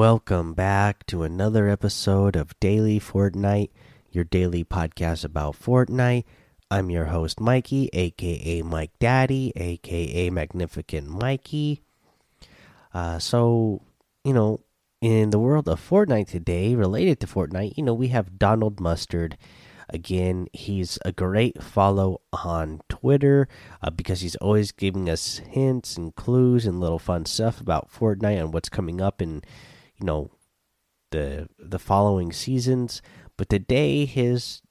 Welcome back to another episode of Daily Fortnite, your daily podcast about Fortnite. I'm your host, Mikey, aka Mike Daddy, aka Magnificent Mikey. Uh, so, you know, in the world of Fortnite today, related to Fortnite, you know, we have Donald Mustard. Again, he's a great follow on Twitter uh, because he's always giving us hints and clues and little fun stuff about Fortnite and what's coming up in you know the the following seasons but today his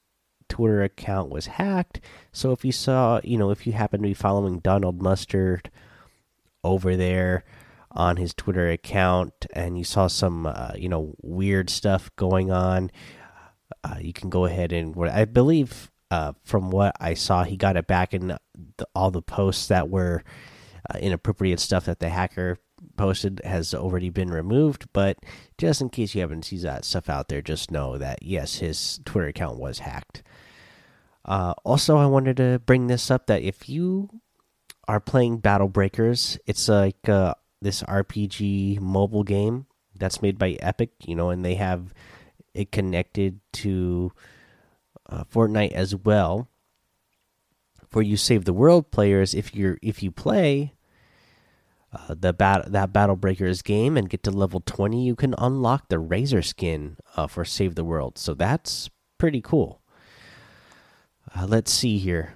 twitter account was hacked. So if you saw you know if you happen to be following donald mustard over there on his twitter account and you saw some uh, you know weird stuff going on uh, you can go ahead and i believe uh, from what i saw he got it back in the, all the posts that were uh, inappropriate stuff that the hacker posted has already been removed, but just in case you haven't seen that stuff out there, just know that yes, his Twitter account was hacked. Uh, also, I wanted to bring this up that if you are playing Battle Breakers, it's like uh, this RPG mobile game that's made by Epic, you know, and they have it connected to uh, Fortnite as well. For you save the world players, if you're if you play uh, the bat that battle breakers game and get to level 20 you can unlock the razor skin uh, for save the world. So that's pretty cool. Uh, let's see here.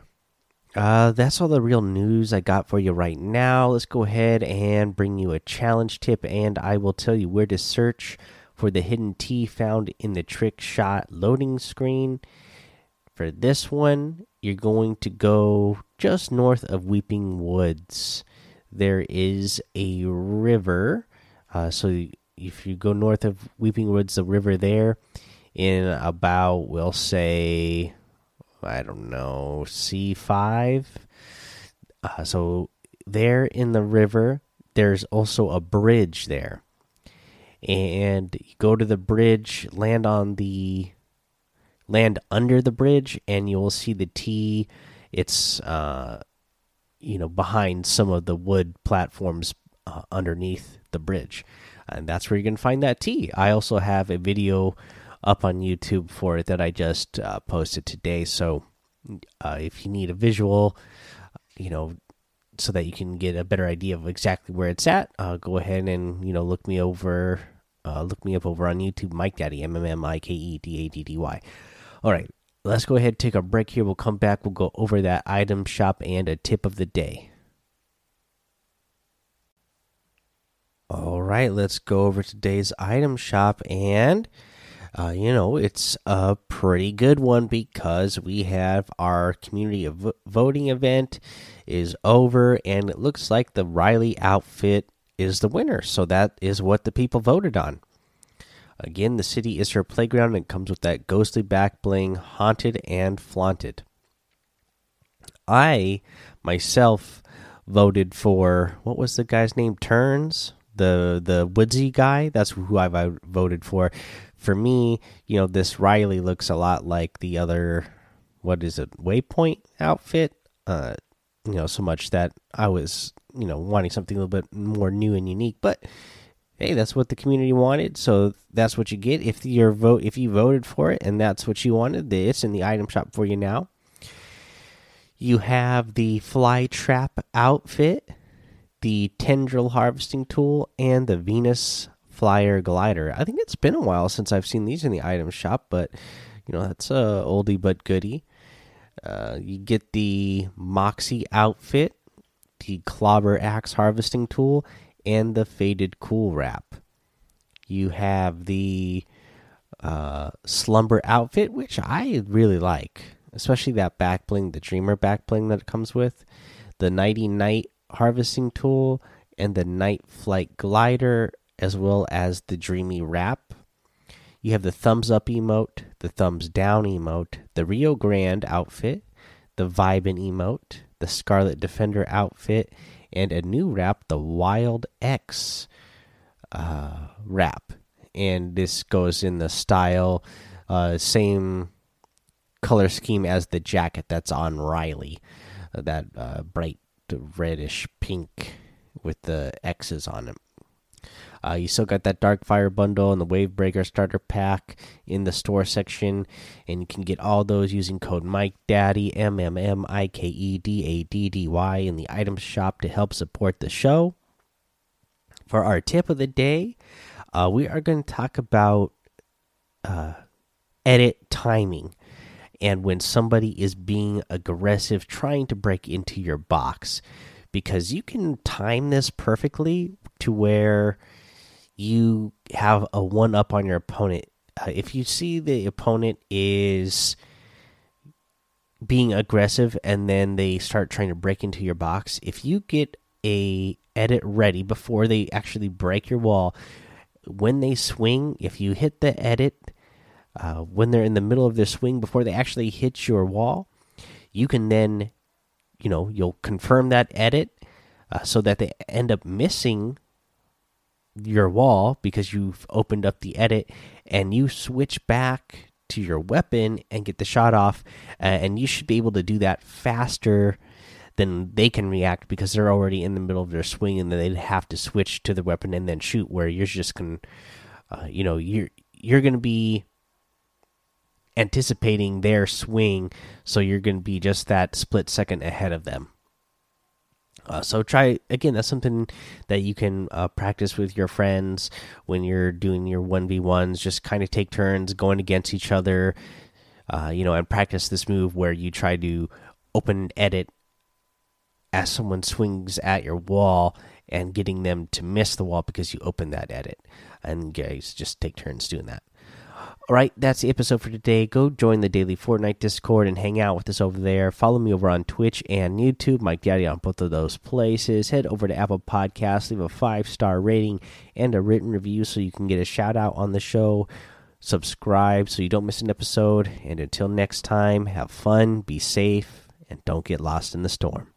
Uh, that's all the real news i got for you right now. Let's go ahead and bring you a challenge tip and i will tell you where to search for the hidden t found in the trick shot loading screen. For this one you're going to go just north of weeping woods there is a river. Uh, so if you go north of Weeping Woods, the river there, in about we'll say, I don't know, C five. Uh, so there in the river, there's also a bridge there, and you go to the bridge, land on the land under the bridge, and you'll see the T. It's uh, you know behind some of the wood platforms uh, underneath the bridge. And that's where you can find that T. I also have a video up on youtube for it that i just uh, posted today. So uh, if you need a visual you know so that you can get a better idea of exactly where it's at uh, go ahead and you know look me over uh, look me up over on youtube mike daddy m m m i k e d a d d y. All right let's go ahead and take a break here. We'll come back. We'll go over that item shop and a tip of the day. All right, let's go over today's item shop. And, uh, you know, it's a pretty good one because we have our community voting event is over, and it looks like the Riley outfit is the winner. So that is what the people voted on. Again, the city is her playground and comes with that ghostly back bling, haunted and flaunted. I myself voted for what was the guy's name? Turns the the woodsy guy. That's who I voted for. For me, you know, this Riley looks a lot like the other. What is it? Waypoint outfit. Uh, you know, so much that I was you know wanting something a little bit more new and unique, but hey, that's what the community wanted, so that's what you get. If your vote, if you voted for it, and that's what you wanted, it's in the item shop for you now. You have the fly trap outfit, the tendril harvesting tool, and the Venus flyer glider. I think it's been a while since I've seen these in the item shop, but you know that's a oldie but goodie. Uh, you get the Moxie outfit, the clobber axe harvesting tool, and the faded cool wrap. You have the uh, slumber outfit, which I really like, especially that back bling, the dreamer back bling that it comes with, the nighty night harvesting tool, and the night flight glider, as well as the dreamy wrap. You have the thumbs up emote, the thumbs down emote, the Rio Grande outfit, the vibin emote, the Scarlet Defender outfit, and a new wrap, the Wild X uh, wrap. And this goes in the style, uh, same color scheme as the jacket that's on Riley, that uh, bright reddish pink with the X's on it. Uh, you still got that Dark Fire bundle and the Wave Breaker starter pack in the store section, and you can get all those using code Mike Daddy M M M I K E D A D D Y in the items shop to help support the show. For our tip of the day, uh, we are going to talk about uh, edit timing and when somebody is being aggressive trying to break into your box because you can time this perfectly to where you have a one up on your opponent. Uh, if you see the opponent is being aggressive and then they start trying to break into your box, if you get a edit ready before they actually break your wall, when they swing, if you hit the edit uh, when they're in the middle of their swing before they actually hit your wall, you can then, you know, you'll confirm that edit uh, so that they end up missing your wall because you've opened up the edit and you switch back to your weapon and get the shot off uh, and you should be able to do that faster than they can react because they're already in the middle of their swing and they'd have to switch to the weapon and then shoot where you're just going uh, you know you're you're gonna be anticipating their swing so you're gonna be just that split second ahead of them uh, so try again. That's something that you can uh, practice with your friends when you're doing your one v ones. Just kind of take turns going against each other, uh, you know, and practice this move where you try to open edit as someone swings at your wall and getting them to miss the wall because you open that edit. And guys, just take turns doing that. All right, that's the episode for today. Go join the daily Fortnite Discord and hang out with us over there. Follow me over on Twitch and YouTube, Mike Daddy on both of those places. Head over to Apple Podcasts, leave a five star rating and a written review so you can get a shout out on the show. Subscribe so you don't miss an episode. And until next time, have fun, be safe, and don't get lost in the storm.